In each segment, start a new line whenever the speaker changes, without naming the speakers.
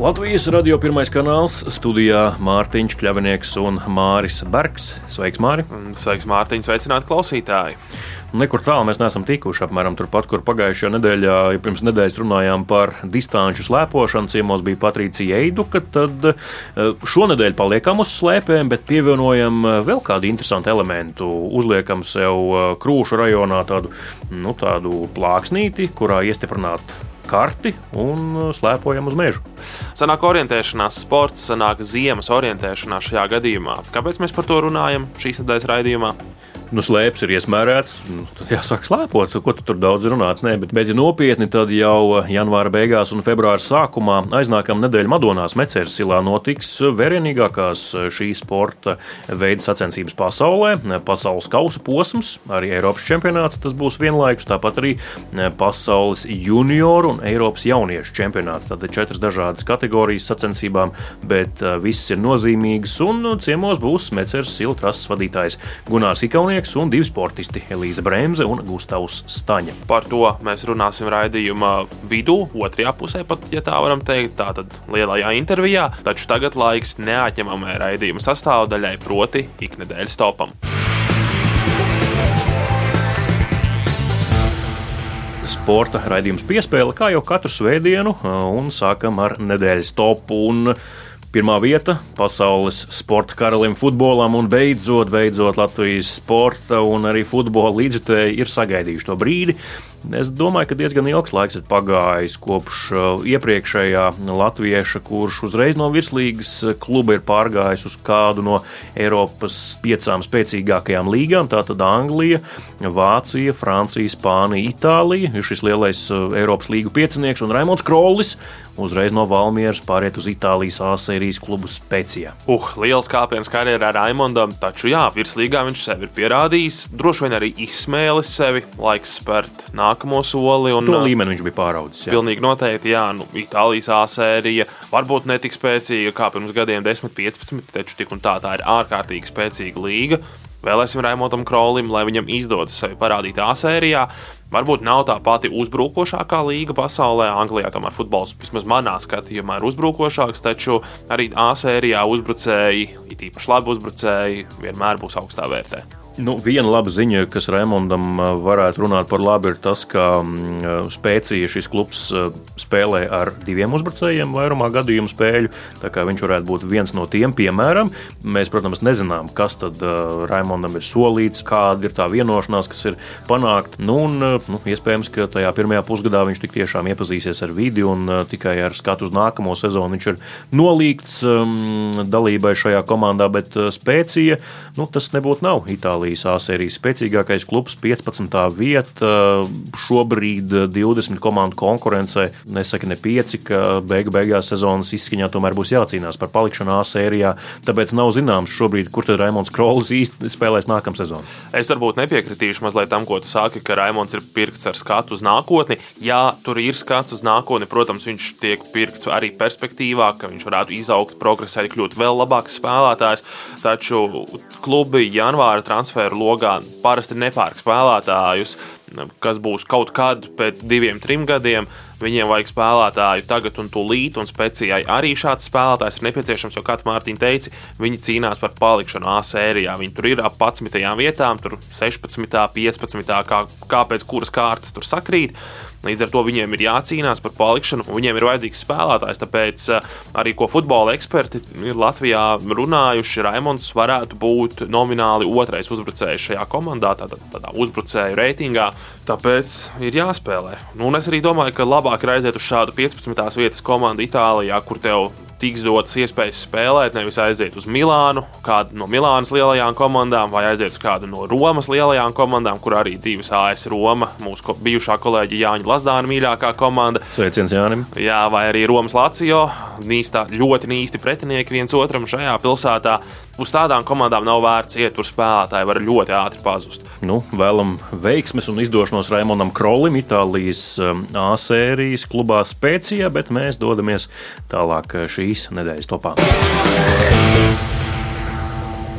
Latvijas radio pirmais kanāls studijā Mārtiņš Kļavinieks un Māris Bergs. Sveiks, Māri!
Sveiks, Mārtiņš! Sveicināti klausītāji!
Nekur tālu mēs neesam tikuši. Apmēram turpat, kur pagājušajā nedēļā, ja pirms nedēļas runājām par distanču slēpošanu, ciemos bija Patricija Eiduka. Tad eh, šonadēļ paliekam uz slēpēm, bet pievienojam eh, vēl kādu interesantu elementu. Uzliekam sev eh, krūšu rajonā tādu, nu, tādu plāksnīti, kurā iestiprināt karti un slēpojam uz mežu.
Sanāk orientēšanās sports, sanāk ziemas orientēšanās šajā gadījumā. Kāpēc mēs par to runājam šīs nedēļas raidījumā?
Nu, slēpes ir iesmērēts, nu, tad jāsāk slēpot. Ko tu tur daudz runāt? Nē, bet, bet ja nopietni, tad jau janvāra beigās un februāra sākumā aiznākamā nedēļa Madonās Meceras ilā notiks vērienīgākās šī sporta veida sacensības pasaulē. Pasaules kausa posms, arī Eiropas čempionāts tas būs vienlaikus, tāpat arī pasaules junioru un Eiropas jauniešu čempionāts. Tad ir četras dažādas kategorijas sacensībām, bet visas ir nozīmīgas un ciemos būs Meceras ila trases vadītājs Gunārs Ikaunieks Kalnieks un divi sportisti - Elīza Bremse un Gustavs Staņa.
Par to mēs runāsim raidījuma vidū, otrajā pusē, pat, ja tā varam teikt, tātad lielajā intervijā. Taču tagad laiks neatņemamai raidījuma sastāvdaļai, proti, iknedēļas topam.
Sporta raidījums piespēle kā jau katru svētdienu, un sākam ar nedēļas topu. Un Pirmā vieta pasaules sporta karalim futbolam un beidzot, beidzot Latvijas sporta un arī futbola līdzjutēji ir sagaidījuši to brīdi, Es domāju, ka diezgan ilgs laiks ir pagājis kopš uh, iepriekšējā latvieša, kurš uzreiz no virslīgas kluba ir pārgājis uz kādu no Eiropas piecām spēcīgākajām līgām. Tātad Anglija, Vācija, Francija, Spānija, Itālija šis lielais uh, Eiropas līgu piecinieks un Raimons Krollis. Uzreiz no Valmieras pāriet uz Itālijas A sērijas klubu Spēcijā.
Uh, liels kāpiens karjerā Raimondam, taču jā, virslīgā viņš sevi ir pierādījis. Droši vien arī izsmēlis sevi, laiks spērt nākamo soli. Un,
to līmeni viņš bija pāraudzis.
Jā. Pilnīgi noteikti, jā, nu, Itālijas A sērija varbūt ne tik spēcīga kā pirms gadiem, 10, 15, taču tik un tā tā ir ārkārtīgi spēcīga līga. Vēlēsim Raimontam Krolim, lai viņam izdodas sevi parādīt A sērijā. Varbūt nav tā pati uzbrukošākā līga pasaulē. Anglijā tomēr futbols, vismaz manā skatījumā, ir uzbrukošāks, taču arī A sērijā uzbrucēji, it īpaši labi uzbrucēji, vienmēr būs augstā vērtē.
Nu, viena laba ziņa, kas Raimondam varētu runāt par labu, ir tas, ka spēcīja šis klubs spēlē ar diviem uzbrucējiem vairumā gadījumu spēļu. Viņš varētu būt viens no tiem, piemēram, mēs, protams, nezinām, kas tad Raimondam ir solīts, kāda ir tā vienošanās, kas ir panākta. Nu, un, nu, iespējams, ka tajā pirmajā pusgadā viņš tik tiešām iepazīsies ar vidi un tikai ar skatu uz nākamo sezonu viņš ir nolīgts um, dalībai šajā komandā, bet spēcīja, nu, tas nebūtu nav Itālija. Latvijas A sērijas spēcīgākais klubs, 15. vieta, šobrīd 20 komandu konkurencē. Nesaka ne 5, ka beigu beigās sezonas izskaņā tomēr būs jācīnās par palikšanu A sērijā. Tāpēc nav zināms šobrīd, kur tad Raimons Krolis īsti spēlēs nākamā sezonā.
Es varbūt nepiekritīšu mazliet tam, ko tu saki, ka Raimons ir pirkts ar skatu uz nākotni. Jā, tur ir skats uz nākotni, protams, viņš tiek pirkts arī perspektīvā, ka viņš varētu izaugt, progresēt, kļūt vēl labāks spēlētājs. Taču klubi janvāra transferu logā parasti nepērk spēlētājus, kas būs kaut kad pēc diviem, trim gadiem. Viņiem vajag spēlētāju tagad un tūlīt, un speciāli arī šāds spēlētājs ir nepieciešams, jo, kā Mārtiņa teica, viņi cīnās par palikšanu A sērijā. Viņi tur ir ap 11 vietām, tur 16, 15, kā, kāpēc kuras kārtas tur sakrīt. Līdz ar to viņiem ir jācīnās par palikšanu, un viņiem ir vajadzīgs spēlētājs. Tāpēc eh, arī ko futbola eksperti ir Latvijā runājuši, Raimons varētu būt nomināli otrais uzbrucējs šajā komandā, tādā, tādā uzbrucēju reitingā. Tāpēc ir jāspēlē. Nu, un es arī domāju, ka labāk ir aiziet uz šādu 15. vietas komandu Itālijā, kur tev tiks dotas iespējas spēlēt, nevis aiziet uz Milānu, kādu no Milānas lielajām komandām, vai aiziet uz kādu no Romas lielajām komandām, kur arī divas AS Roma, mūsu bijušā kolēģa Jāņa Lazdāna mīļākā komanda.
Sveiciens Jānim!
Jā, vai arī Romas Lācijo, nīstā, ļoti nīsti pretinieki viens otram šajā pilsētā. Uz tādām komandām nav vērts iet, tur spēlētāji var ļoti ātri pazust.
Nu, vēlam veiksmes un izdošanos Raimondam Krolim, Itālijas um, A sērijas klubā Spēcijā, bet mēs dodamies tālāk uh, šīs nedēļas topā.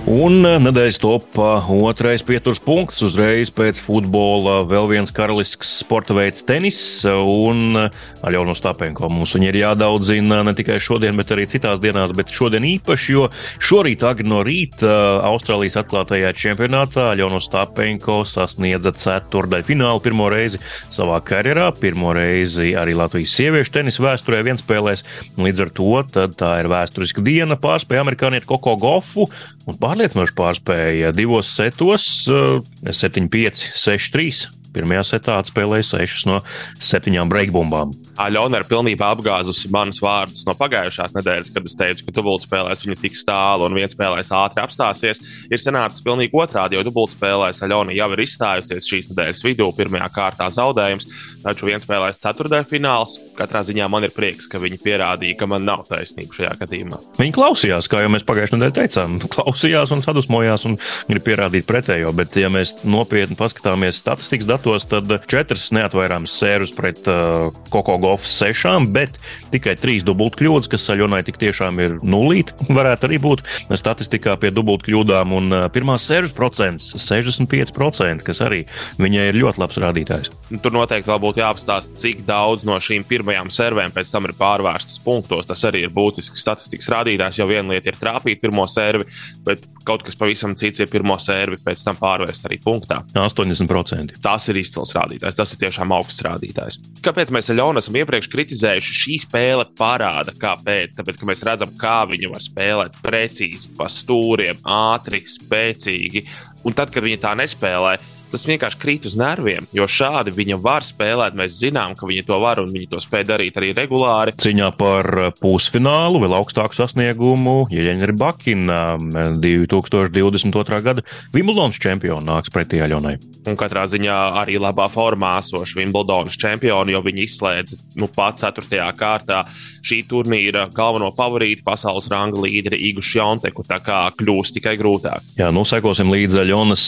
Un eh, nedēļas topā otrais pieturas punkts uzreiz pēc futbola. Vēl viens karalisks sporta veids - tenis. Un eh, Aļonu Stapenko mums ir jādaudzina ne tikai šodien, bet arī citās dienās. Bet šodien īpaši, jo šorīt agri no rīta eh, Austrālijas atklātajā čempionātā Aļonu Stapenko sasniedza ceturdaļu finālu pirmo reizi savā karjerā. Pirmo reizi arī Latvijas sieviešu tenisa vēsturē vienspēlēs. Līdz ar to tā ir vēsturiska diena pārspēja amerikānieti Koko Gofu un pārliecinoši pārspēja divos setos, 7-5, 6-3. Pirmajā setā atspēlēja 6 no 7 breakbumbām.
Aļona ir pilnībā apgāzusi manus vārdus no pagājušās nedēļas, kad es teicu, ka dubultspēlēs viņa tik tālu un viens spēlēs ātri apstāsies. Ir sanācis pilnīgi otrādi, jo dubultspēlēs Aļona jau ir izstājusies šīs nedēļas vidū, pirmajā kārtā zaudējums, taču viens spēlēs ceturtdaļfināls. Katrā ziņā man ir prieks, ka viņi pierādīja, ka man nav taisnība šajā gadījumā.
Viņi klausījās, kā jau mēs pagājušajā nedēļā teicām, klausījās un sadusmojās un grib pierādīt pretējo. Bet, ja mēs nopietni paskatāmies statistikas datos, tad četras neatvairāmas sērijas pret uh, Koko Golfs sešām, bet tikai trīs dubultkļūdas, kas Saļonai tik tiešām ir nulīti, varētu arī būt statistikā pie dubultkļūdām. Un uh, pirmās sērijas procents - 65%, kas arī viņai ir ļoti labs rādītājs.
Tur noteikti vēl būtu jāapstāsta, cik daudz no šīm pirmajām servēm pēc tam ir pārvērstas punktos. Tas arī ir būtisks statistikas rādītājs, jo viena lieta ir trāpīt pirmo servi, bet kaut kas pavisam cits ir pirmo servi pēc tam pārvērst arī punktā.
80%.
Tas ir izcils rādītājs, tas ir tiešām augsts rādītājs. Kāpēc mēs Ļaunu esam iepriekš kritizējuši? Šī spēle parāda, kāpēc. Tāpēc, ka mēs redzam, kā viņi var spēlēt precīzi, pa stūriem, ātri, spēcīgi. Un tad, kad viņi tā nespēlē, tas vienkārši krīt uz nerviem. Jo šādi viņa var spēlēt. Mēs zinām, ka viņi to var un viņi to spēj darīt arī regulāri.
Cīņā par pusfinālu vēl augstāku sasniegumu Jeļena Ribakina 2022. gada Wimbledonas čempionu nāks pretī Aļonai.
Un katrā ziņā arī labā formā esoši Wimbledonas čempioni, jo viņi izslēdza nu, pat 4. kārtā šī turnīra galveno favorītu pasaules ranga līderi Igu Šjonteku. Tā kā kļūs tikai grūtāk.
Jā, nu sekosim līdzi Aļonas.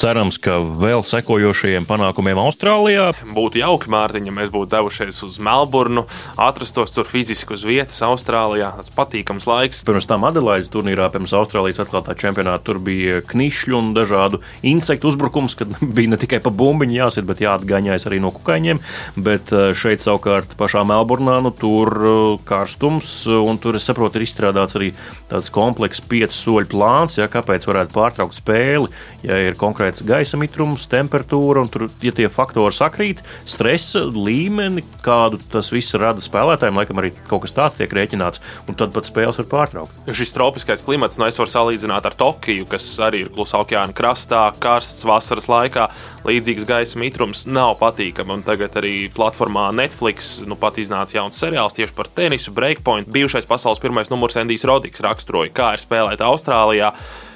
Cerams, ka vēl sekojošajiem panākumiem Austrālijā.
Būtu jauki, Mārtiņ, ja mēs būtu devušies uz Melburnu, atrastos tur fiziski uz vietas Austrālijā. Tas patīkams laiks.
Pirms tam Adelaides turnīrā, pirms Austrālijas atklātā čempionāta, tur bija knišļu un dažādu insektu uzbrukums, kad bija ne tikai pa bumbiņu jāsit, bet jāatgaņājas arī no kukaiņiem. Bet šeit savukārt pašā Melburnā nu, tur karstums, un tur es saprotu, ir izstrādāts arī tāds komplekss piecu soļu plāns, ja, kāpēc varētu pārtraukt spēli, ja ir konkrēts gaisa mitrums temperatūra, un tur, ja tie faktori sakrīt, stresa līmeni, kādu tas viss rada spēlētājiem, laikam arī kaut kas tāds tiek rēķināts, un tad pat spēles var pārtraukt.
Šis tropiskais klimats, nu, es varu salīdzināt ar Tokiju, kas arī ir klusā okeāna krastā, karsts vasaras laikā, līdzīgs gaisa mitrums nav patīkami. Un tagad arī platformā Netflix nu, pat iznāca jauns seriāls tieši par tenisu, breakpoint. Bijušais pasaules pirmais numurs Endijs Rodiks raksturoja, kā ir spēlēt Austrālijā.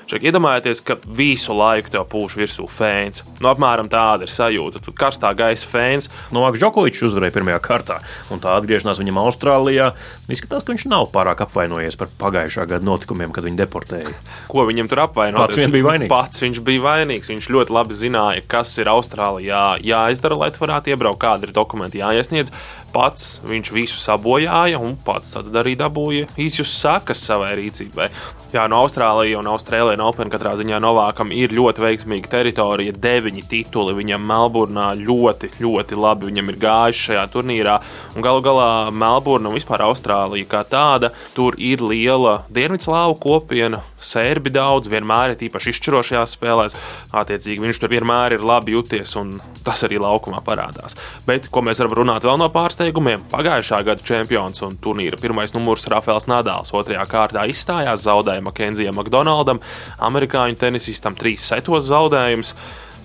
Šeit iedomājieties, ka visu laiku tev pūš virsū fēns. Nu, apmēram tāda ir sajūta. Tur karstā gaisa fēns.
Novaks Džokovičs uzvarēja pirmajā kārtā, un tā atgriešanās viņam Austrālijā izskatās, ka viņš nav pārāk apvainojies par pagājušā gada notikumiem, kad viņu deportēja.
Ko viņam tur apvainot?
Pats viņš bija vainīgs.
Pats viņš bija vainīgs. Viņš ļoti labi zināja, kas ir Austrālijā jāizdara, lai tu varētu iebraukt, kādi ir dokumenti jāiesniedz. Pats viņš visu sabojāja, un pats tad arī dabūja izjust sakas savai rīcībai. Jā, no Austrālijas un Austrālijas Open katrā ziņā Novākam ir ļoti veiksmīga teritorija. Deviņi tituli viņam Melburnā ļoti, ļoti labi viņam ir gājuši šajā turnīrā. Galu galā Melburna un vispār Austrālija kā tāda, tur ir liela Dienvidslāvu kopiena, sērbi daudz, vienmēr ir īpaši izšķirošajās spēlēs. Attiecīgi viņš tur vienmēr ir labi jūties, un tas arī laukumā parādās. Bet ko mēs varam runāt vēl no pārsteigumiem? Pagājušā gada čempions un turnīra pirmais numurs Rafaels Nadāls otrajā kārtā izstājās zaudējumā zaudēja Makenzijam McDonaldam, amerikāņu tenisistam trīs setos zaudējumus.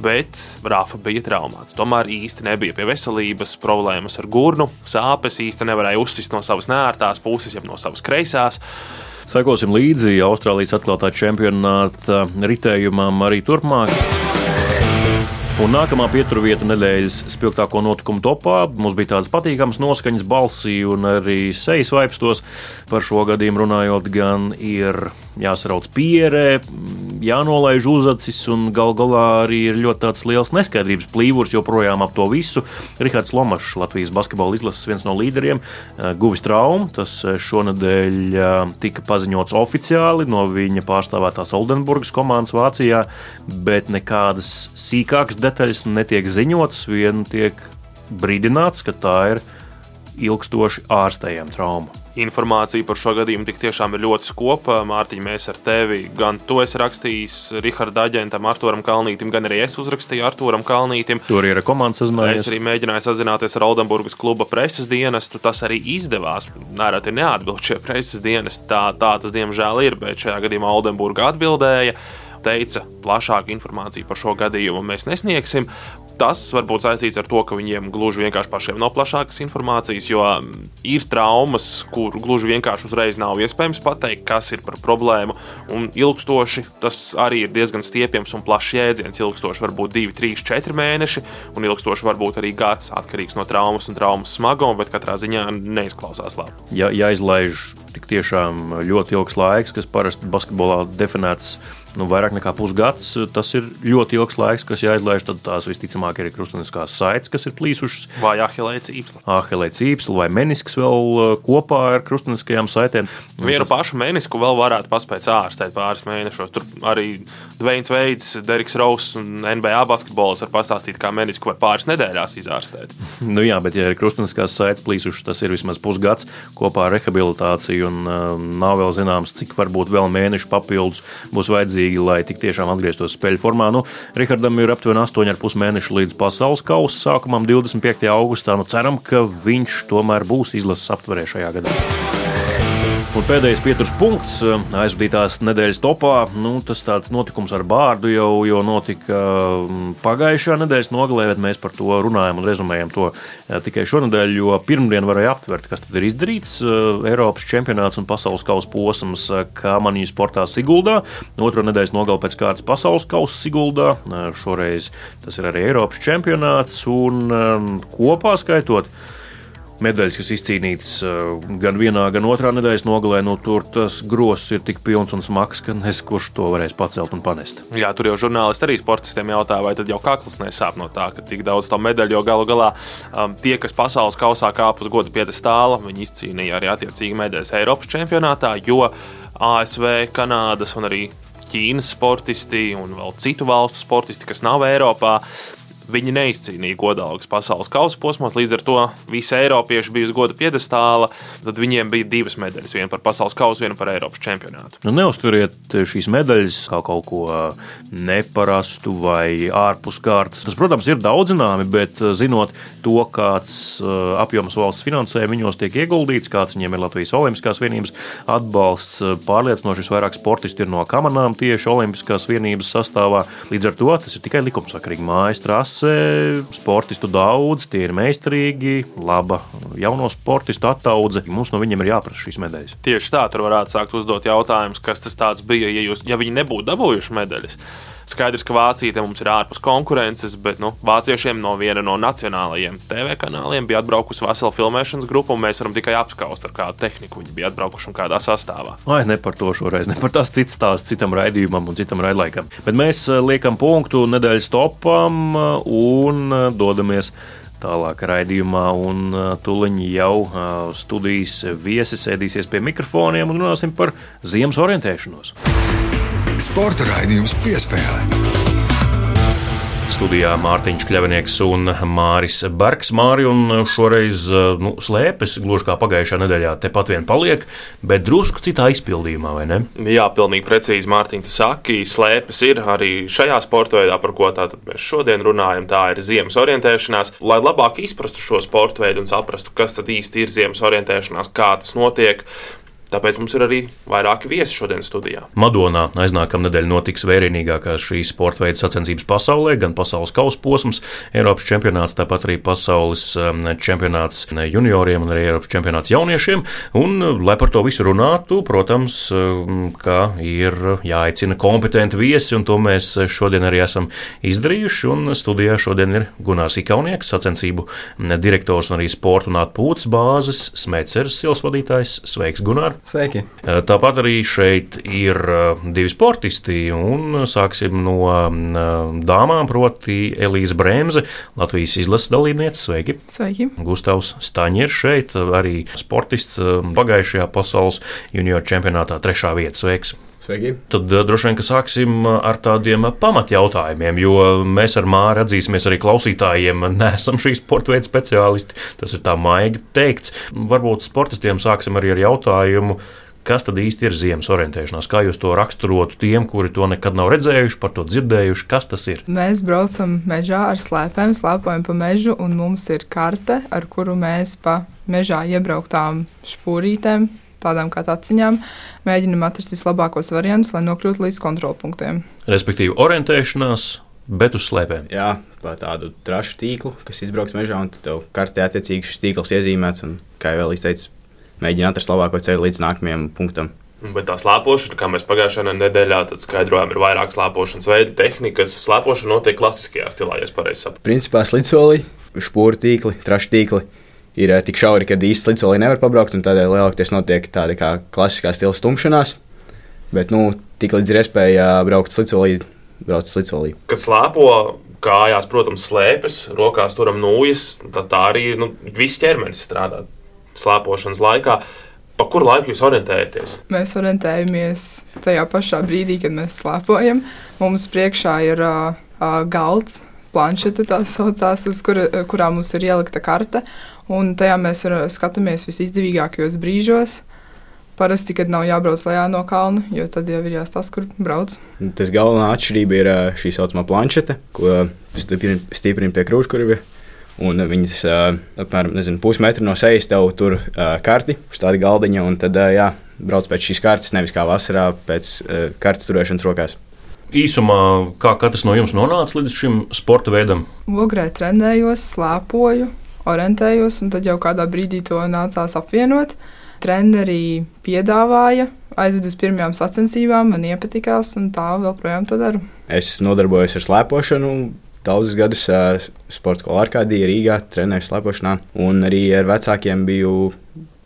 Bet Rafa bija traumāts. Tomēr īsti nebija pie veselības, problēmas ar gurnu, sāpes īsti nevarēja uzsist no savas nērtās puses, jeb no savas kreisās.
Sekosim līdzi Austrālijas atklātā čempionāta ritējumam arī turpmāk. Un nākamā pieturvieta nedēļas spilgtāko notikumu topā. Mums bija tādas patīkamas noskaņas balsī un arī sejas vaipstos. Par šo gadījumu runājot, gan ir jāsarauc pierē, jānolaiž uzacis un gal galā arī ir ļoti liels neskaidrības plīvurs joprojām ap to visu. Rihards Lomašs, Latvijas basketbola izlases viens no līderiem, eh, guvis traumu. Tas eh, šonadēļ eh, tika paziņots oficiāli no viņa pārstāvētās Oldenburgas komandas Vācijā, bet nekādas sīkākas detaļas netiek ziņotas, vien tiek brīdināts, ka tā ir ilgstoši ārstējama trauma.
Informācija par šo gadījumu tik tiešām ir ļoti skopa. Mārtiņ, mēs ar tevi gan to esi rakstījis Riharda aģentam Arturam Kalnītam, gan arī es uzrakstīju Arturam Kalnītam.
Tur ir komandas sazinājies.
Es arī mēģināju sazināties ar Oldenburgas kluba preses dienestu. Tas arī izdevās. Nereti neatbild šie preses dienesti. Tā, tā tas diemžēl ir, bet šajā gadījumā Oldenburga atbildēja teica, plašāku informāciju par šo gadījumu mēs nesniegsim. Tas var būt saistīts ar to, ka viņiem gluži vienkārši pašiem nav plašākas informācijas, jo ir traumas, kur gluži vienkārši uzreiz nav iespējams pateikt, kas ir par problēmu. Un ilgstoši tas arī ir diezgan stiepjams un plašs jēdziens. Ilgstoši var būt 2, 3, 4 mēneši, un ilgstoši var būt arī gads, atkarīgs no traumas un traumas smaguma, bet katrā ziņā neizklausās labi.
Ja, ja izlaiž tik tiešām ļoti ilgs laiks, kas parasti basketbolā definēts nu, vairāk nekā pusgads. Tas ir ļoti ilgs laiks, kas jāizlaiž. Tad tās visticamāk ir krustveida saites, kas ir plīsušas.
Vai ahilēta cīpsla.
Ahilēta cīpsla vai menisks vēl uh, kopā ar krustveida saitēm.
Vienu pašu menisku vēl varētu paspēt ārstēt pāris mēnešos. Tur arī Dveins Veids, Deriks Rauss un NBA basketbols var pastāstīt, kā menisku var pāris nedēļās izārstēt.
Nu jā, bet ja ir krustveida saites plīsušas, tas ir vismaz pusgads kopā ar rehabilitāciju. Un, uh, nav vēl zināms, cik varbūt vēl mēnešu papildus būs vajadzīgi vajadzīgi, lai tik tiešām atgrieztos spēļu formā. Nu, Rihardam ir aptuveni 8,5 mēneši līdz pasaules kausa sākumam, 25. augustā. Nu, ceram, ka viņš tomēr būs izlases aptverē šajā gadā. Un pēdējais pieturas punkts eh, aizvadītās nedēļas topā. Nu, tas tāds notikums ar bārdu jau, jau notika mm, pagājušā nedēļas nogalē, bet mēs par to runājam un rezumējam to eh, tikai šonadēļ, jo pirmdien varēja aptvert, kas tad ir izdarīts. Eh, Eiropas čempionāts un pasaules kausa posms Kāmaņu sportā Siguldā. Otro nedēļas nogalē pēc kārtas pasaules kausa Siguldā. Šoreiz tas ir arī Eiropas čempionāts un kopā skaitot medaļas, kas izcīnītas eh, gan vienā, gan otrā nedēļas nogalē, nu, tur tas grosis ir tik pilns un smags, ka nezinu, kurš to varēs pacelt un panest.
Jā, tur jau žurnālisti arī sportistiem jautā, vai tad jau kakls nesāp no tā, ka tik daudz to medaļu, jo galu galā um, tie, kas pasaules kausā kāp uz godu piedestāla, viņi izcīnīja arī attiecīgi medaļas Eiropas čempionātā, jo ASV, Kanādas un arī Ķīnas sportisti un vēl citu valstu sportisti, kas nav Eiropā, Viņi neizcīnīja godalgas pasaules kausa posmos, līdz ar to visi eiropieši bija uz goda piedestāla. Tad viņiem bija divas medaļas, viena par pasaules kausu, viena par Eiropas čempionātu.
Nu, neuzturiet šīs medaļas kā kaut ko neparastu vai ārpus kārtas. Tas, protams, ir daudzināmi, bet zinot to, kāds apjoms valsts finansē viņos tiek ieguldīts, kāds viņiem ir Latvijas Olimpiskās vienības atbalsts, pārliecinoši visvairāk sportisti ir no kamanām tieši Olimpiskās vienības sastāvā. Līdz ar to tas ir tikai likumsakarīgi mājas trāsas klasē, sportistu daudz, tie ir meistarīgi, laba jauno sportistu attaudze. Mums no viņiem ir jāprasa šīs medaļas.
Tieši tā, tur varētu sākt uzdot jautājumus, kas tas bija, ja, jūs, ja viņi nebūtu dabūjuši medaļas. Skaidrs, ka Vācija mums ir ārpus konkurences, bet nu, vāciešiem no viena no nacionālajiem TV kanāliem bija atbraukusi vesela filmēšanas grupa, un mēs varam tikai apskaust, ar kādu tehniku viņi bija atbraukuši un kādā sastāvā.
Ai, ne par to šoreiz, ne par tās citas stāsts citam raidījumam un citam raidlaikam. Bet mēs eh, liekam punktu nedēļas topam eh, un eh, dodamies tālāk raidījumā, un tuliņ jau studijas viesi sēdīsies pie mikrofoniem un runāsim par ziemas orientēšanos.
Sporta raidījums piespēlē.
Studijā Mārtiņš Kļavinieks un Māris Bergs. Māri un šoreiz nu, slēpes, gluži kā pagājušā nedēļā, tepat vien paliek, bet drusku citā izpildījumā, vai ne?
Jā, pilnīgi precīzi, Mārtiņ, tu saki, slēpes ir arī šajā sporta veidā, par ko mēs šodien runājam. Tā ir ziemas orientēšanās. Lai labāk izprastu šo sporta veidu un saprastu, kas tad īsti ir ziemas orientēšanās, kā tas notiek, tāpēc mums ir arī vairāki viesi šodien studijā.
Madonā aiznākamā nedēļa notiks vērienīgākās šīs sporta veida sacensības pasaulē, gan pasaules kausa posms, Eiropas čempionāts, tāpat arī pasaules um, čempionāts junioriem un arī Eiropas čempionāts jauniešiem. Un, lai par to visu runātu, protams, um, ka ir jāaicina kompetenti viesi, un to mēs šodien arī esam izdarījuši. Un studijā šodien ir Gunārs Ikaunieks, sacensību direktors un arī sporta un atpūtas bāzes smēceres sils vadītājs. Sveiks, Gunār!
Sveiki!
Tāpat arī šeit ir divi sportisti, un sāksim no dāmām, proti Elīza Bremse, Latvijas izlases dalībniece. Sveiki!
Sveiki!
Gustavs Staņers šeit, arī sportists pagājušajā pasaules junior čempionātā trešā vieta. Sveiks!
Sveiki.
Tad droši vien, ka sāksim ar tādiem pamatjautājumiem, jo mēs ar Māru atzīsimies arī klausītājiem, neesam šī sporta veida speciālisti. Tas ir tā maigi teikts. Varbūt sportistiem sāksim arī ar jautājumu. Kas tad īsti ir ziemas orientēšanās? Kā jūs to raksturotu tiem, kuri to nekad nav redzējuši, par to dzirdējuši? Kas tas ir?
Mēs braucam mežā ar slēpēm, slēpojam pa mežu, un mums ir karte, ar kuru mēs pa mežā iebrauktām špūrītēm tādām kā taciņām, mēģinam atrast vislabākos variantus, lai nokļūtu līdz kontrolpunktiem.
Respektīvi, orientēšanās. Bet uz slēpēm.
Jā, pa tādu trašu tīklu, kas izbrauks mežā, un tev kartē attiecīgi šis tīkls iezīmēts. Un, kā jau izteicu, mēģina atrast labāko ceļu līdz nākamajam punktam.
Bet tā slēpošana, kā mēs pagājušajā nedēļā skaidrojām, ir vairāk slēpošanas veidi, tehnikas. Slēpošana notiek klasiskajā stilā, ja es pareizi saprotu.
Principā slidsolī, špūru tīkli, trašu tīkli ir eh, tik šauri, ka īsti slidsolī nevar pabraukt, un tādēļ lielākoties notiek tāda kā klasiskā stila stumšanās. Bet, nu, tik līdz ir iespēja braukt slidsolī, braukt slidsolī.
Kad slēpo kājās, protams, slēpes, rokās turam nūjas, tad tā arī nu, viss ķermenis strādā slēpošanas laikā. Pa kuru laiku jūs orientējaties?
Mēs orientējamies tajā pašā brīdī, kad mēs slēpojam. Mums priekšā ir uh, uh, galds, planšete, tā saucās, uz kura, kurā mums ir ielikta karte un tajā mēs skatāmies visizdevīgākajos brīžos. Parasti, kad nav jābrauc lejā no kalna, jo tad jau ir jāstāsta, kur brauc.
Tas galvenā atšķirība ir šī saucamā planšete, ko stiprina pie krūškurvja. Un viņas apmēram pusmetru no sejas tev tur karti uz tāda galdiņa, un tad jā, brauc pēc šīs kartes, nevis kā vasarā pēc kartes turēšanas rokās.
Īsumā, kā katrs no jums nonāca līdz šim sporta veidam?
Ogrē trenējos, slēpoju, orientējos, un tad jau kādā brīdī to nācās apvienot. Treneri piedāvāja, aizvedu uz pirmajām sacensībām, man iepatikās, un tā joprojām to daru.
Es nodarbojos ar slēpošanu. Daudzus gadus sporta skolā Arkādijā, Rīgā trenēju slēpošanā, un arī ar vecākiem biju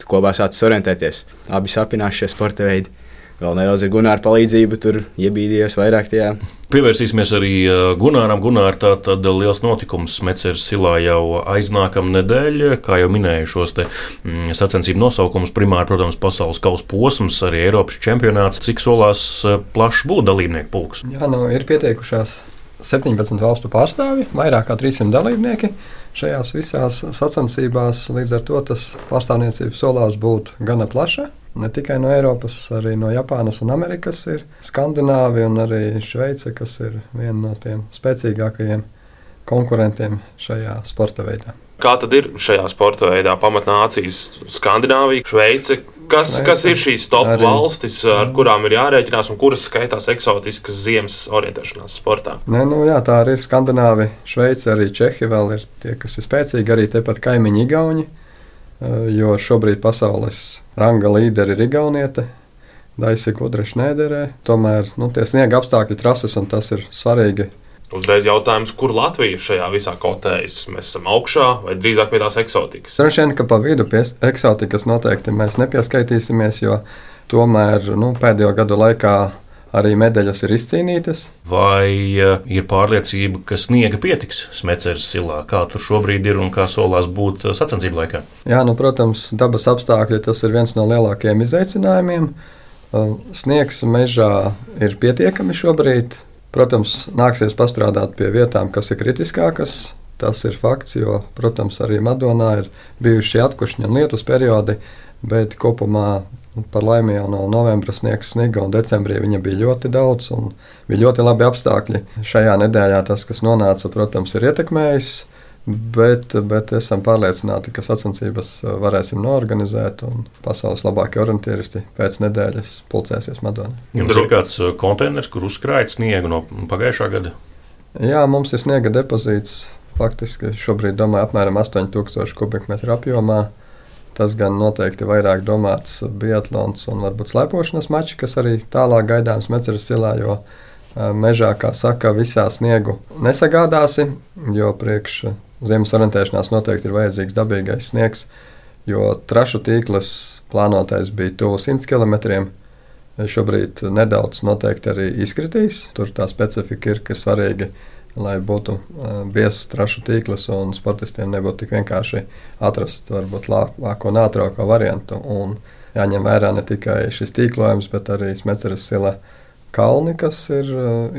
kopā sācis orientēties. Abi sapināšu šie sporta veidi vēl nedaudz ar Gunāra palīdzību tur iebīdījos vairāk tajā.
Pievērsīsimies arī Gunāram. Gunār, tā tad liels notikums Meceras silā jau aiznākamā nedēļa, kā jau minēju šos te mm, sacensību nosaukumus. Primāri, protams, pasaules kausa posms, arī Eiropas čempionāts. Cik solās plašs būtu dalībnieku pulks?
Jā, nu, ir pieteikušās 17 valstu pārstāvji, vairāk kā 300 dalībnieki šajās visās sacensībās. Līdz ar to tas pārstāvniecības solās būt gana plaša. Ne tikai no Eiropas, arī no Japānas un Amerikas ir Skandināvija un arī Šveice, kas ir viena no tiem spēcīgākajiem konkurentiem šajā sporta veidā.
Kā tad ir šajā sporta veidā pamatnācijas Skandināvija, Šveice? Kas, kas ir šīs top arī, valstis, ar kurām ir jārēķinās un kuras skaitās eksotiskas ziemas orientēšanās sportā?
Nē, nu, jā, tā arī ir Skandināvija, Šveice, arī Čehija vēl ir tie, kas ir spēcīgi, arī tepat kaimiņi Igauni. Eh, jo šobrīd pasaules ranga līderi ir Igauniete. Daisija Kudreša nederē. Tomēr nu, tie sniega apstākļi trases un tas ir svarīgi.
Uzreiz jautājums, kur Latvija šajā visā kotējas? Mēs esam augšā vai drīzāk pie tās eksotikas?
Droši vien, ka pa vidu pie eksotikas noteikti mēs nepieskaitīsimies, jo tomēr nu, pēdējo gadu laikā arī medaļas ir izcīnītas.
Vai uh, ir pārliecība, ka sniega pietiks Smēķeres silā? Kā tur šobrīd ir un kā solās būt uh, sacensību laikā?
Jā, nu, protams, dabas apstākļi tas ir viens no lielākajiem izaicinājumiem. Uh, sniegs mežā ir pietiekami šobrīd. Protams, nāksies pastrādāt pie vietām, kas ir kritiskākas. Tas ir fakts, jo, protams, arī Madonā ir bijuši atkušņi un lietus periodi, bet kopumā Par laimi jau no novembra sniegs sniga, un decembrī viņa bija ļoti daudz, un bija ļoti labi apstākļi. Šajā nedēļā tas, kas nonāca, protams, ir ietekmējis Bet, bet esam pārliecināti, ka sacensības varēsim norganizēt, un pasaules labākie orientieristi pēc nedēļas pulcēsies Madonā.
Jums ir kāds konteiners, kur uzkrājat sniegu no pagājušā gada?
Jā, mums ir sniega depozīts. Faktiski šobrīd domāju apmēram 8000 kubikmetru apjomā. Tas gan noteikti vairāk domāts biatlons un varbūt slēpošanas mači, kas arī tālāk gaidāms Meceras silā, jo mežā, kā saka, visā sniegu nesagādāsi, jo priekš ziemas orientēšanās noteikti ir vajadzīgs dabīgais sniegs, jo trašu tīkls plānotais bija tuvu 100 km. Šobrīd nedaudz noteikti arī izkritīs. Tur tā specifika ir, ka ir svarīgi, lai būtu biezs trašu tīkls un sportistiem nebūtu tik vienkārši atrast varbūt labāko un ātrāko variantu. Un jāņem vērā ne tikai šis tīklojums, bet arī smeceres sila kalni, kas ir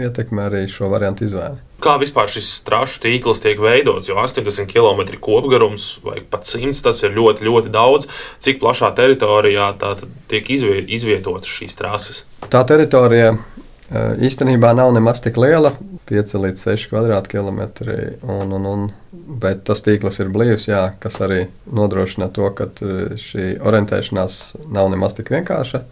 ietekmē arī šo variantu izvēli.
Kā vispār šis strašu tīkls tiek veidots? Jo 80 km kopgarums vai pat 100 tas ir ļoti, ļoti daudz. Cik plašā teritorijā tā tiek izvietotas šīs trases?
Tā teritorija īstenībā nav nemaz tik liela - 5 līdz 6 km2. Un, un, un, bet tas tīkls ir blīvs, jā, kas arī nodrošina to, ka šī orientēšanās nav nemaz tik vienkārša.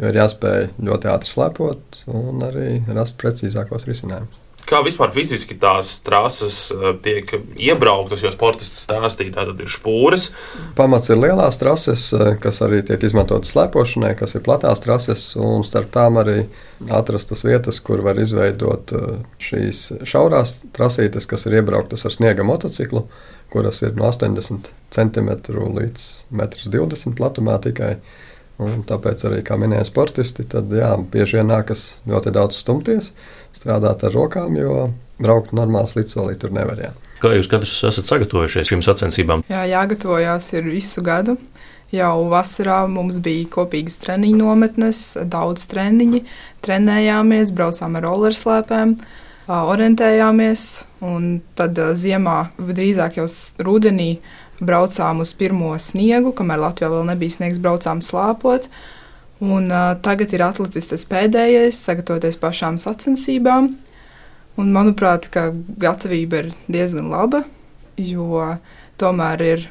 Jo ir jāspēj ļoti ātri slēpot un arī rast precīzākos risinājumus.
Kā vispār fiziski tās trases eh, tiek iebrauktas, jo sportists stāstīja, tātad ir špūres.
Pamats ir lielās trases, eh, kas arī tiek izmantotas slēpošanai, kas ir platās trases, un starp tām arī atrastas vietas, kur var izveidot eh, šīs šaurās trasītes, kas ir iebrauktas ar sniega motociklu, kuras ir no 80 cm līdz 1,20 m platumā tikai. Un tāpēc arī, kā minēja sportisti, tad jā, bieži vien nākas ļoti daudz stumties, strādāt ar rokām, jo braukt normāli līdzsolī tur nevar. Jā.
Kā jūs katrs esat sagatavojušies šīm sacensībām?
Jā, jāgatavojās ir visu gadu. Jau vasarā mums bija kopīgas treniņu nometnes, daudz treniņi, trenējāmies, braucām ar rollerslēpēm, orientējāmies, un tad ziemā, drīzāk jau rudenī, braucām uz pirmo sniegu, kamēr Latvijā vēl nebija sniegs, braucām slāpot. Un, uh, tagad ir atlicis tas pēdējais, sagatavoties pašām sacensībām. Un, manuprāt, gatavība ir diezgan laba, jo tomēr ir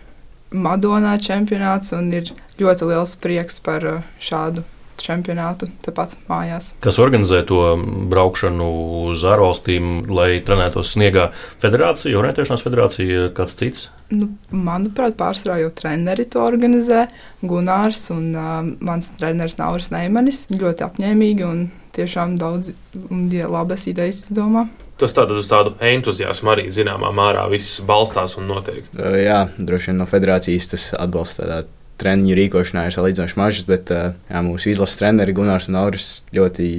Madonā čempionāts un ir ļoti liels prieks par šādu čempionātu tepat mājās.
Kas organizē to braukšanu uz ārvalstīm, lai trenētos sniegā? Federācija, orientēšanās federācija, kāds cits?
Nu, manuprāt, pārsvarā jau treneri to organizē. Gunārs un uh, mans treneris Nauris Neimanis ļoti apņēmīgi un tiešām daudz un ja, labas idejas izdomā.
Tas tātad uz tādu entuziasmu arī zināmā mērā viss balstās un notiek.
Jā, droši vien no federācijas tas atbalsta tādā treniņu rīkošanā ir salīdzinoši mažas, bet jā, mūsu izlases treneri Gunārs un Auris ļoti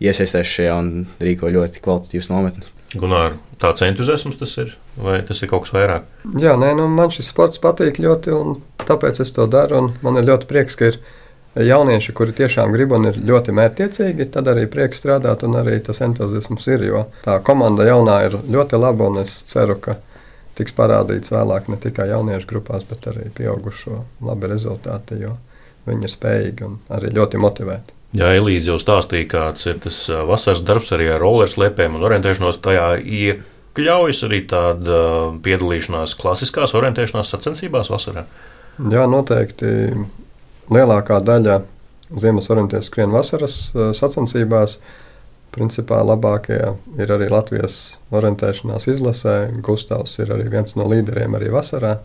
iesaistās šajā un rīko ļoti kvalitatīvas nometnes.
Gunār, tāds entuziasms tas ir, vai tas ir kaut kas vairāk?
Jā, nē, nu, man šis sports patīk ļoti, un tāpēc es to daru. Man ir ļoti prieks, ka ir jaunieši, kuri tiešām grib un ir ļoti mērķiecīgi, tad arī prieks strādāt, un arī tas entuziasms ir. Jo tā komanda jaunā ir ļoti laba, un es ceru, ka tiks parādīts vēlāk ne tikai jauniešu grupās, bet arī pieaugušo labi rezultāti, jo viņi ir spējīgi un arī ļoti motivēti.
Jā, Elīze jau stāstīja, kāds ir tas vasaras darbs arī ar rollerslēpēm un orientēšanos tajā. Iekļaujas arī tāda piedalīšanās klasiskās orientēšanās sacensībās vasarā?
Jā, noteikti. Lielākā daļa ziemas orientēšanās skrien vasaras sacensībās. Uh, Principā labākie ir arī Latvijas orientēšanās izlasē. Gustavs ir arī viens no līderiem arī vasarā.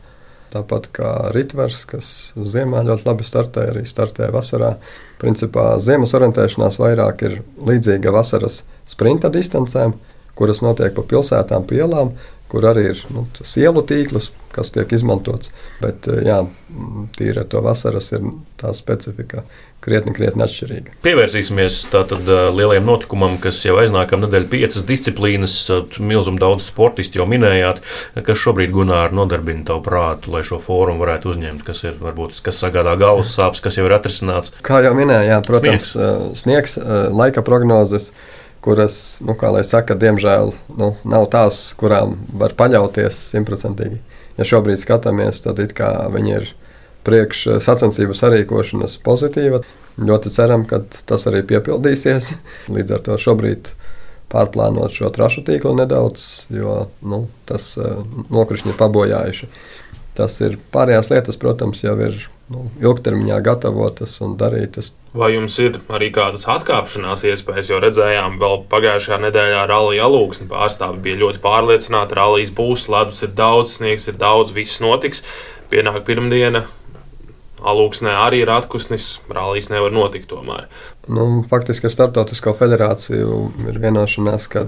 Tāpat kā Ritvers, kas ziemā ļoti labi startē, arī startē vasarā. Principā ziemas orientēšanās vairāk ir līdzīga vasaras sprinta distancēm, kuras notiek pa pilsētām, pa ielām, kur arī ir nu, tas ielu tīkls, kas tiek izmantots. Bet jā, tīri ar to vasaras ir tā specifika, krietni, krietni atšķirīga.
Pievērsīsimies tātad lielajam notikumam, kas jau aiznākamā nedēļa piecas disciplīnas, milzum daudz sportistu jau minējāt, kas šobrīd Gunār nodarbina tavu prātu, lai šo fórumu varētu uzņemt, kas ir varbūt, kas sagādā galvas sāpes, kas jau ir atrisināts.
Kā jau minēju, jā, protams, sniegs, sniegs laika prognozes kuras, nu, kā lai saka, diemžēl nu, nav tās, kurām var paļauties simtprocentīgi. Ja šobrīd skatāmies, tad viņi ir priekš eh, sarīkošanas pozitīva. Ļoti ceram, ka tas arī piepildīsies. Līdz ar to šobrīd pārplānot šo trašu tīklu nedaudz, jo nu, tas uh, nokrišņi ir pabojājuši. Tas ir pārējās lietas, protams, jau ir nu, ilgtermiņā gatavotas un darītas.
Vai jums ir arī kādas atkāpšanās iespējas? Jo redzējām, vēl pagājušajā nedēļā Rallija alūksni pārstāvi bija ļoti pārliecināti. Rallijas būs, ledus ir daudz, sniegs ir daudz, viss notiks. Pienāk pirmdiena, Alūksnē arī ir atkusnis, rallijas nevar notikt tomēr.
Nu, faktiski ar Startautisko federāciju ir vienošanās, ka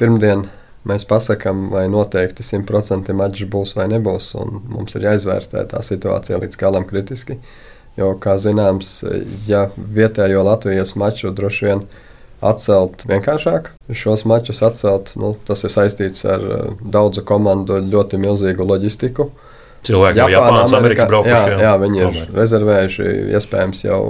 pirmdien mēs pasakām, vai noteikti 100% mačs būs vai nebūs. Mums ir jāizvērtē tā situācija līdz galam kritiski. Jo, kā zināms, ja vietējo Latvijas maču droši vien atcelt vienkāršāk, šos mačus atcelt, nu, tas ir saistīts ar eh, daudzu komandu ļoti milzīgu loģistiku.
Cilvēki no Japānas, Amerikas braukuši.
Jā, jā, viņi ir tomēr. rezervējuši, iespējams, jau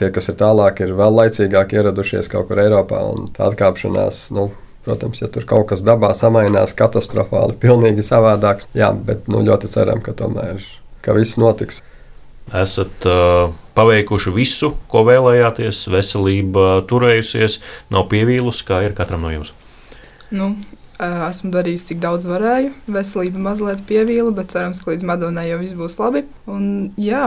tie, kas ir tālāk, ir vēl laicīgāk ieradušies kaut kur Eiropā. Tā atkāpšanās, nu, protams, ja tur kaut kas dabā samainās katastrofāli, pilnīgi savādāks. Jā, bet nu, ļoti ceram, ka tomēr ka viss notiks.
Esat uh, paveikuši visu, ko vēlējāties, veselība turējusies, nav pievīlus, kā ir katram no jums.
Nu, Esmu darījis, cik daudz varēju. Veselība mazliet pievīla, bet cerams, ka līdz Madonai jau viss būs labi. Un, jā,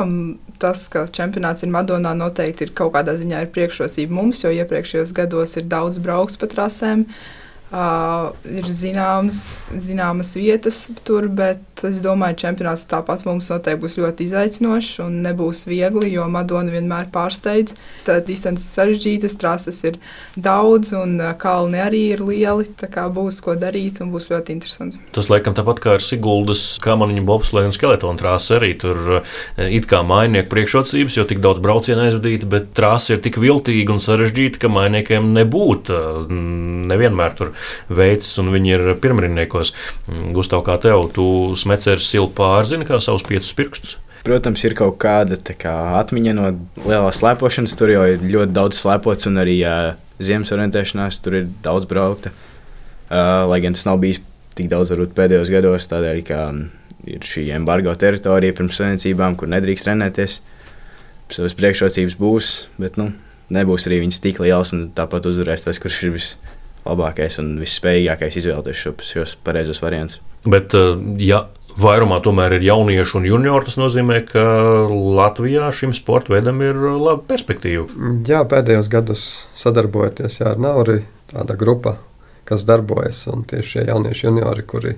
tas, ka čempionāts ir Madonā, noteikti ir kaut kādā ziņā priekšrocība mums, jo iepriekšējos gados ir daudz brauks pa trasēm. Uh, Uh, ir zināmas, zināmas vietas tur, bet es domāju, ka čempionāts tāpat mums noteikti būs ļoti izaicinošs un nebūs viegli, jo Madona vienmēr pārsteidz. Tad distances sarežģītas, trases ir daudz un kalni arī ir lieli. Tā kā būs ko darīt un būs ļoti interesanti.
Tas laikam tāpat kā ar Siguldas kamaniņu bobsleju un skeletonu trāsu arī tur it kā mainieku priekšrocības, jo tik daudz braucienu aizvadīta, bet trāsa ir tik viltīga un sarežģīta, ka mainiekiem nebūtu nevienmēr tur veids, un viņi ir pirmrindniekos. Mm, Gustav, kā tev, tu smeceris silu pārzini kā savus piecus pirkstus?
Protams, ir kaut kāda kā, atmiņa no lielās slēpošanas. Tur jau ir ļoti daudz slēpots, un arī uh, ziemas orientēšanās tur ir daudz braukta. Uh, lai gan tas nav bijis tik daudz varbūt, pēdējos gados, tādēļ, ka ir šī embargo teritorija pirms saimniecībām, kur nedrīkst trenēties. Savas priekšrocības būs, bet nu, nebūs arī viņas tik liels, un tāpat uzvarēs tas, kurš ir viss labākais un visspējīgākais izvēlēties šos, šos pareizos variantus.
Bet, eh, ja vairumā tomēr ir jaunieši un juniori, tas nozīmē, ka Latvijā šim sporta veidam ir laba perspektīva.
Jā, pēdējos gados sadarbojoties ar Nauri, tāda grupa, kas darbojas, un tieši šie jaunieši juniori, kuri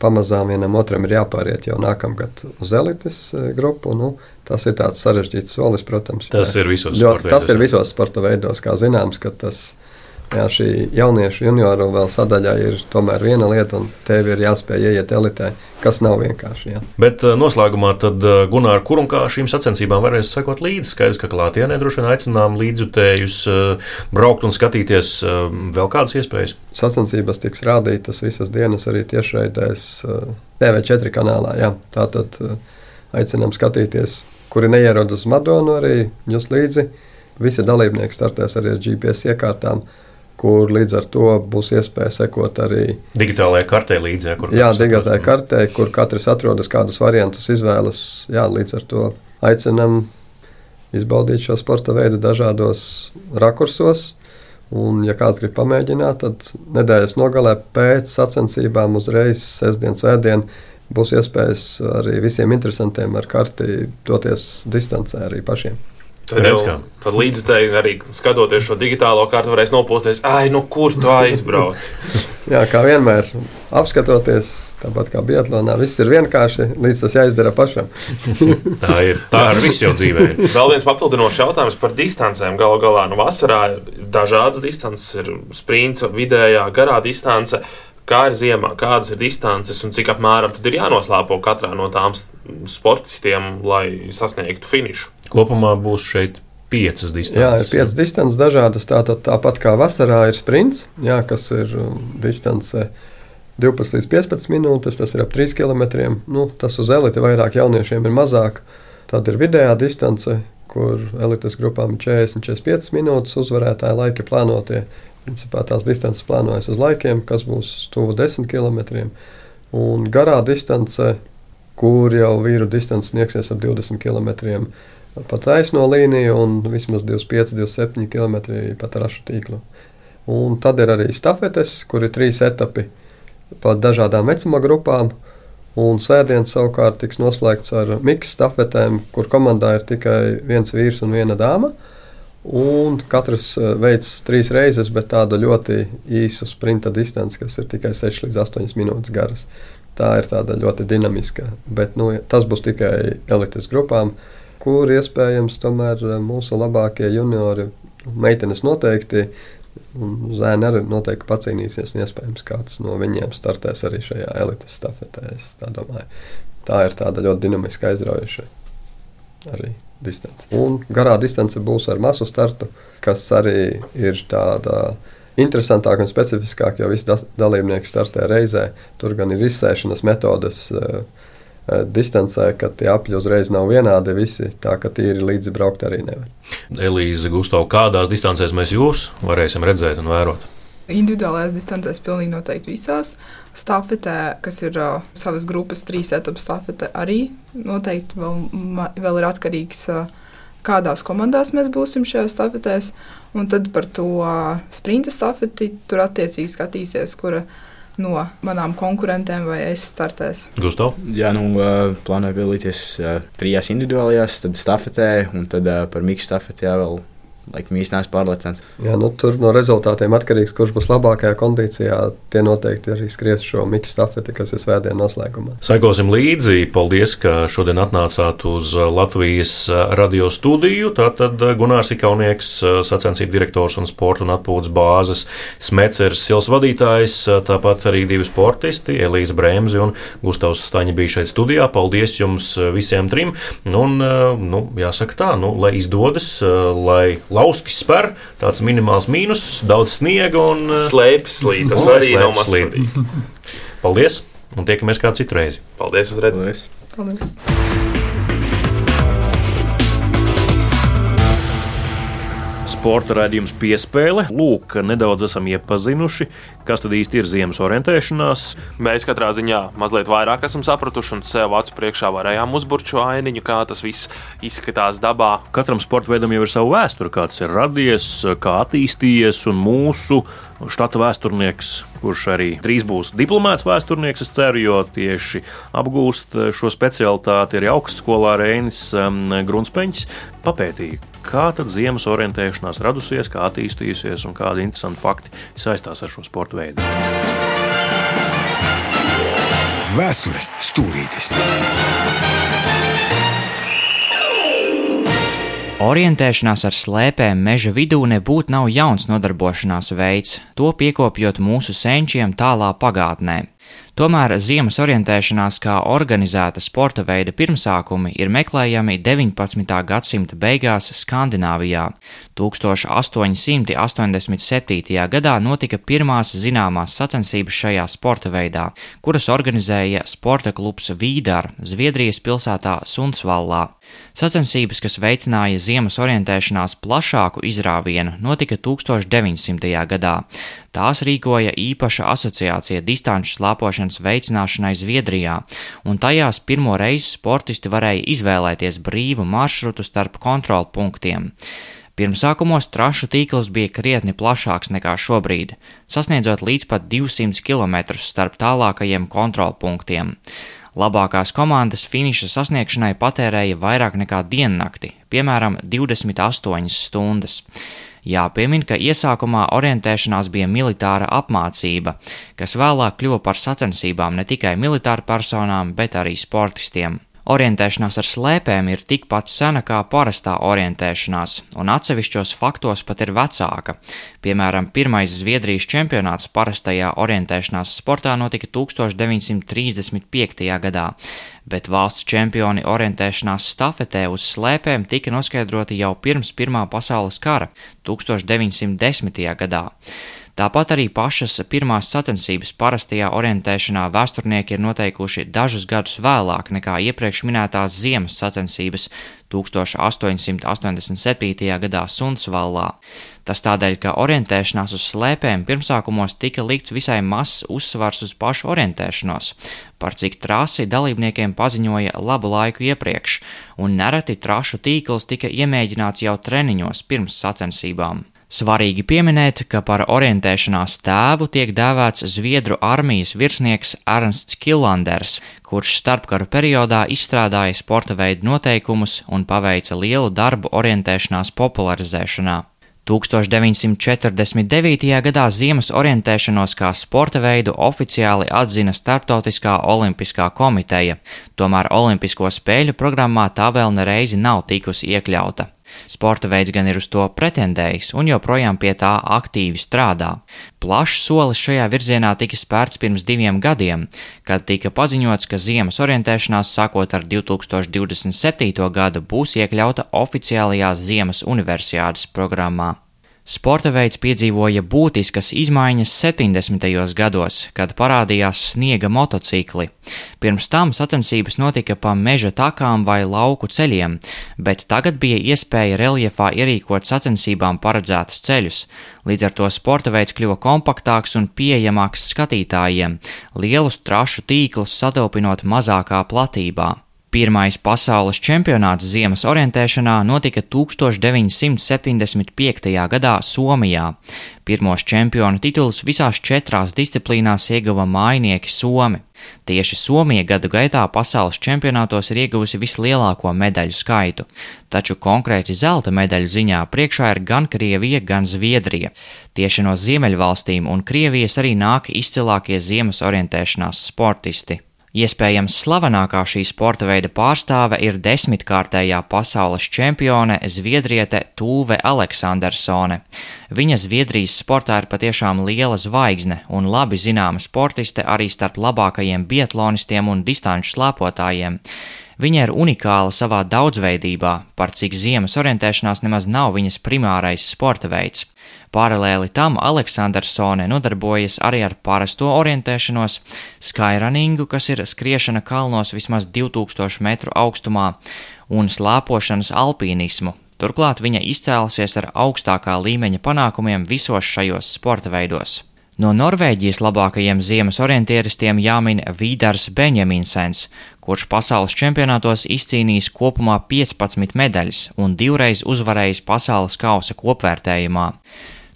pamazām vienam otram ir jāpāriet jau nākamgad uz elites eh, grupu. Nu, tas ir tāds sarežģīts solis, protams.
Tas jā. ir visos
sporta veidos. Tas ir visos sporta veidos, kā zināms, ka tas ir Jā, šī jauniešu junioru vēl sadaļā ir tomēr viena lieta, un tev ir jāspēj ieiet elitē, kas nav vienkārši. Jā.
Bet uh, noslēgumā tad uh, Gunār, kur un kā šīm sacensībām varēs sekot līdzi? Skaidrs, ka klātienē droši vien aicinām līdzjutējus uh, braukt un skatīties vēl kādas iespējas.
Sacensības tiks rādītas visas dienas arī tiešraidēs TV4 kanālā. Jā. Tātad aicinām skatīties, kuri neierodas Madonu arī jūs līdzi. Visi dalībnieki startēs arī ar GPS iekārtām kur līdz ar to būs iespēja sekot arī
digitālajai kartē līdzi. Ja,
jā, digitālajai kartē, kur katrs atrodas kādus variantus izvēlas. Jā, līdz ar to aicinam izbaudīt šo sporta veidu dažādos rakursos. Un, ja kāds grib pamēģināt, tad nedēļas nogalē pēc sacensībām uzreiz sestdienas ēdienā būs iespējas arī visiem interesantiem ar karti doties distancē arī pašiem.
Tad, jau, tad līdzekļi arī skatoties šo digitālo kārtu, varēs nopūsties, ah, nu kur tu aizbrauc.
Jā, kā vienmēr, apskatoties, tāpat kā Biatlonā, viss ir vienkārši, līdz tas jāizdara pašam.
tā ir. Tā ir viss jau dzīvē.
Vēl viens papildinošs jautājums par distancēm. Galu galā, nu, vasarā ir dažādas distances, ir sprints, vidējā, garā distance. Kā ir ziemā, kādas ir distances un cik apmēram ir jānoslēpo katrā no tām sportistiem, lai sasniegtu finišu?
Kopumā būs šeit piecas distances.
Jā, ir piecas distances dažādas. Tātad tāpat kā vasarā ir sprints, jā, kas ir um, distance 12 līdz 15 minūtes, tas ir ap 3 km. Nu, tas uz elite vairāk jauniešiem ir mazāk. Tad ir vidējā distance, kur elites grupām ir 40-45 minūtes, uzvarētāja laiki plānotie. Principā tās distances plānojas uz laikiem, kas būs tuvu 10 km. Un garā distance, kur jau vīru distance sniegsies ap 20 km pa taisno līniju un vismaz 25, 27 km pa trašu tīklu. Un tad ir arī stafetes, kur ir trīs etapi pa dažādām vecuma grupām. Un svētdienas savukārt tiks noslēgts ar miksu stafetēm, kur komandā ir tikai viens vīrs un viena dāma. Un katrs eh, veids trīs reizes, bet tādu ļoti īsu sprinta distanci, kas ir tikai 6 līdz 8 minūtes garas. Tā ir tāda ļoti dinamiska, bet nu, tas būs tikai elites grupām, kur iespējams tomēr eh, mūsu labākie juniori, meitenes noteikti Zēni arī noteikti pacīnīsies, un iespējams kāds no viņiem startēs arī šajā elites stafetē. Tā, domāju. tā ir tāda ļoti dinamiska, aizraujoša arī distance. Un garā distance būs ar masu startu, kas arī ir tāda interesantāka un specifiskāka, jo visi dalībnieki startē reizē. Tur gan ir izsēšanas metodes. Uh, distancē, ka tie apļi uzreiz nav vienādi visi, tā ka tīri līdzi braukt arī nevar.
Elīze, Gustav, kādās distancēs mēs jūs varēsim redzēt un vērot?
Individuālajās distancēs pilnīgi noteikti visās. Stafetē, kas ir uh, savas grupas trīs etapu stafete, arī noteikti vēl, vēl ir atkarīgs, uh, kādās komandās mēs būsim šajās stafetēs. Un tad par to uh, sprinta stafeti tur attiecīgi skatīsies, kura ir no manām konkurentēm, vai es startēs.
Gustav?
Jā, nu, plānoju piedalīties trijās individuālajās, tad stafetē, un tad par miksu stafetē vēl laikam īstenībā pārliecināts.
Jā, nu, tur no rezultātiem atkarīgs, kurš būs labākajā kondīcijā. Tie noteikti arī skries šo miksu stafeti, kas ir svētdienas noslēgumā.
Sekosim līdzi. Paldies, ka šodien atnācāt uz Latvijas radio studiju. Tātad Gunārs Ikaunieks, sacensību direktors un sporta un atpūtas bāzes smecers sils vadītājs, tāpat arī divi sportisti, Elīze Brēmzi un Gustavs Staņa bija šeit studijā. Paldies jums visiem trim. Un, nu, jāsaka tā, nu, lai izdodas, lai lauskis spēr, tāds minimāls mīnus, daudz sniega un
eh, slēpjas slīd. Tas arī nav mazs.
Paldies! Un tiekamies kā citu reizi.
Paldies! Uz redzēšanos!
Paldies!
Sporta raidījums piespēle. Lūk, nedaudz esam iepazinuši, kas tad īsti ir ziemas orientēšanās.
Mēs katrā ziņā mazliet vairāk esam sapratuši un sev acu priekšā varējām uzburt šo ainiņu, kā tas viss izskatās dabā.
Katram sporta veidam jau ir sava vēsture, kā tas ir radies, kā attīstījies un mūsu štata vēsturnieks, kurš arī drīz būs diplomāts vēsturnieks, es ceru, jo tieši apgūst šo specialitāti arī augstskolā Reinis um, Grunspeņš, papētīja, kā tad ziemas orientēšanās radusies, kā attīstījusies un kādi interesanti fakti saistās ar šo sporta veidu.
Vēstures stūrītis.
Orientēšanās ar slēpēm meža vidū nebūtu nav jauns nodarbošanās veids, to piekopjot mūsu senčiem tālā pagātnē. Tomēr ziemas orientēšanās kā organizēta sporta veida pirmsākumi ir meklējami 19. gadsimta beigās Skandināvijā. 1887. gadā notika pirmās zināmās sacensības šajā sporta veidā, kuras organizēja sporta klubs Vīdar Zviedrijas pilsētā Sundsvallā. Sacensības, kas veicināja ziemas orientēšanās plašāku izrāvienu, notika 1900. gadā. Tās rīkoja īpaša asociācija distanču slāpošanas veicināšanai Zviedrijā, un tajās pirmo reizi sportisti varēja izvēlēties brīvu maršrutu starp kontrolpunktiem. Pirmsākumos trašu tīkls bija krietni plašāks nekā šobrīd, sasniedzot līdz pat 200 km starp tālākajiem kontrolpunktiem. Labākās komandas finiša sasniegšanai patērēja vairāk nekā diennakti, piemēram, 28 stundas. Jāpiemin, ka iesākumā orientēšanās bija militāra apmācība, kas vēlāk kļuva par sacensībām ne tikai militāru personām, bet arī sportistiem. Orientēšanās ar slēpēm ir tikpat sena kā parastā orientēšanās, un atsevišķos faktos pat ir vecāka. Piemēram, pirmais Zviedrijas čempionāts parastajā orientēšanās sportā notika 1935. gadā, bet valsts čempioni orientēšanās stafetē uz slēpēm tika noskaidroti jau pirms Pirmā pasaules kara 1910. gadā. Tāpat arī pašas pirmās sacensības parastajā orientēšanā vēsturnieki ir noteikuši dažus gadus vēlāk nekā iepriekš minētās ziemas sacensības 1887. gadā Sundsvallā. Tas tādēļ, ka orientēšanās uz slēpēm pirmsākumos tika likts visai mazs uzsvars uz pašu orientēšanos, par cik trasi dalībniekiem paziņoja labu laiku iepriekš, un nereti trašu tīkls tika iemēģināts jau treniņos pirms sacensībām. Svarīgi pieminēt, ka par orientēšanās tēvu tiek dēvēts Zviedru armijas virsnieks Ernsts Killanders, kurš starpkaru periodā izstrādāja sporta veidu noteikumus un paveica lielu darbu orientēšanās popularizēšanā. 1949. gadā ziemas orientēšanos kā sporta veidu oficiāli atzina Startautiskā olimpiskā komiteja, tomēr Olimpisko spēļu programmā tā vēl nereizi nav tikusi iekļauta. Sporta veids gan ir uz to pretendējis un joprojām pie tā aktīvi strādā. Plašs solis šajā virzienā tika spērts pirms diviem gadiem, kad tika paziņots, ka ziemas orientēšanās sākot ar 2027. gadu būs iekļauta oficiālajā ziemas universiādes programmā. Sporta veids piedzīvoja būtiskas izmaiņas 70. gados, kad parādījās sniega motocikli. Pirms tam sacensības notika pa meža takām vai lauku ceļiem, bet tagad bija iespēja reljefā ierīkot sacensībām paredzētus ceļus. Līdz ar to sporta veids kļuva kompaktāks un pieejamāks skatītājiem, lielus trašu tīklus satilpinot mazākā platībā. Pirmais pasaules čempionāts ziemas orientēšanā notika 1975. gadā Somijā. Pirmos čempionu titulus visās četrās disciplīnās ieguva mājnieki Somi. Tieši Somija gadu gaitā pasaules čempionātos ir ieguvusi vislielāko medaļu skaitu, taču konkrēti zelta medaļu ziņā priekšā ir gan Krievija, gan Zviedrija. Tieši no Ziemeļvalstīm un Krievijas arī nāk izcilākie ziemas orientēšanās sportisti. Iespējams, slavenākā šī sporta veida pārstāve ir desmitkārtējā pasaules čempione Zviedriete Tūve Aleksandersone. Viņa Zviedrijas sportā ir patiešām liela zvaigzne un labi zināma sportiste arī starp labākajiem biatlonistiem un distanču slēpotājiem. Viņa ir unikāla savā daudzveidībā, par cik ziemas orientēšanās nemaz nav viņas primārais sporta veids. Paralēli tam Aleksandrsone nodarbojas arī ar parasto orientēšanos, skyrunningu, kas ir skriešana kalnos vismaz 2000 metru augstumā, un slēpošanas alpīnismu. Turklāt viņa izcēlusies ar augstākā līmeņa panākumiem visos šajos sporta veidos. No Norvēģijas labākajiem ziemas orientieristiem jāmin Vīdars Benjaminsens, kurš pasaules čempionātos izcīnījis kopumā 15 medaļas un divreiz uzvarējis pasaules kausa kopvērtējumā.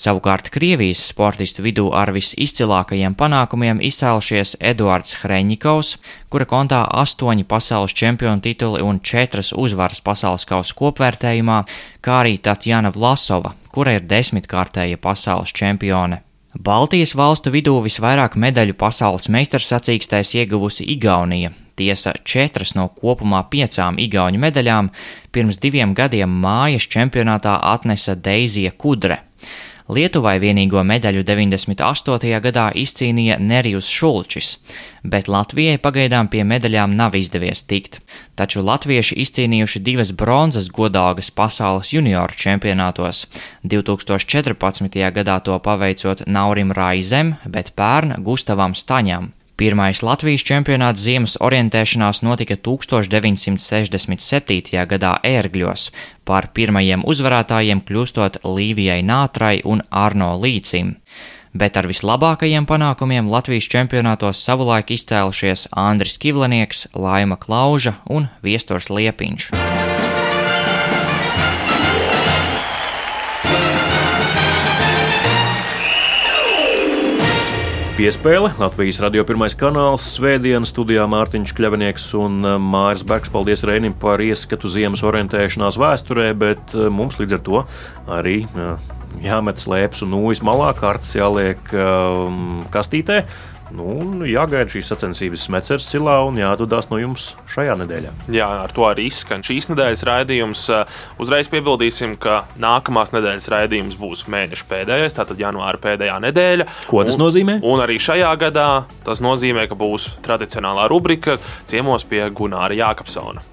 Savukārt Krievijas sportistu vidū ar visizcilākajiem panākumiem izcēlušies Eduards Hreņikovs, kura kontā astoņi pasaules čempionu tituli un četras uzvaras pasaules kausa kopvērtējumā, kā arī Tatjana Vlasova, kura ir desmitkārtēja pasaules čempione. Baltijas valstu vidū visvairāk medaļu pasaules meistarsacīkstēs ieguvusi Igaunija, tiesa četras no kopumā piecām igauņu medaļām pirms diviem gadiem mājas čempionātā atnesa Deizija Kudre. Lietuvai vienīgo medaļu 98. gadā izcīnīja Nerijus Šulčis, bet Latvijai pagaidām pie medaļām nav izdevies tikt. Taču latvieši izcīnījuši divas bronzas godāgas pasaules junioru čempionātos. 2014. gadā to paveicot Naurim Raizem, bet pērn Gustavam Staņam. Pirmais Latvijas čempionāts ziemas orientēšanās notika 1967. gadā Ērgļos, par pirmajiem uzvarētājiem kļūstot Līvijai Nātrai un Arno Līcim. Bet ar vislabākajiem panākumiem Latvijas čempionātos savulaik izcēlušies Andris Kivlenieks, Laima Klauža un Viestors Liepiņš.
Piespēle Latvijas radio pirmais kanāls, Svētdienas studijā Mārtiņš Kļavinieks un uh, Māris Bergs. Paldies Reinim par ieskatu ziemas orientēšanās vēsturē, bet uh, mums līdz ar to arī uh, jāmet slēpes un nūjas malā, kārtas jāliek um, kastītē. Nu, jāgaida šīs sacensības Smēķers cilā un jāatdodās no jums šajā nedēļā.
Jā, ar to arī izskan šīs nedēļas raidījums. Uzreiz piebildīsim, ka nākamās nedēļas raidījums būs mēneša pēdējais, tātad janvāra pēdējā nedēļa.
Ko tas un, nozīmē?
Un arī šajā gadā tas nozīmē, ka būs tradicionālā rubrika ciemos pie Gunāra Jākapsona.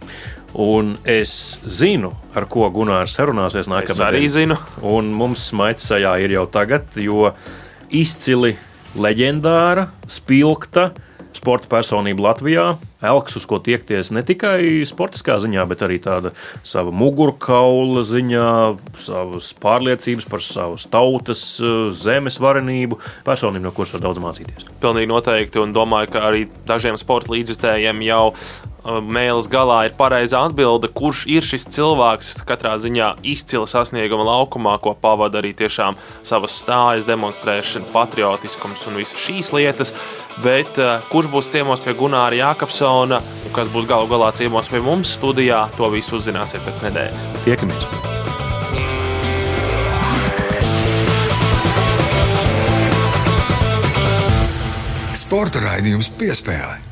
Un es zinu, ar ko Gunārs sarunāsies nākamajā
gadā. Es arī zinu.
Un mums sajā ir jau tagad, jo izcili leģendāra, spilgta sporta personība Latvijā. Elks, uz ko tiekties ne tikai sportiskā ziņā, bet arī tāda sava mugurkaula ziņā, savas pārliecības par savas tautas, zemes varenību, personību, no kuras var daudz mācīties.
Pilnīgi noteikti, un domāju, ka arī dažiem sporta līdzekļiem jau mēlis galā ir pareizā atbilde, kurš ir šis cilvēks, katrā ziņā izcila sasnieguma laukumā, ko pavada arī tiešām savas stājas demonstrēšana, patriotiskums un visas šīs lietas. Bet kurš būs ciemos pie Gunāra Jākapsona un kas būs galu galā ciemos pie mums studijā, to visu uzzināsiet pēc nedēļas.
Tiekamies!
Sporta raidījums piespēlē.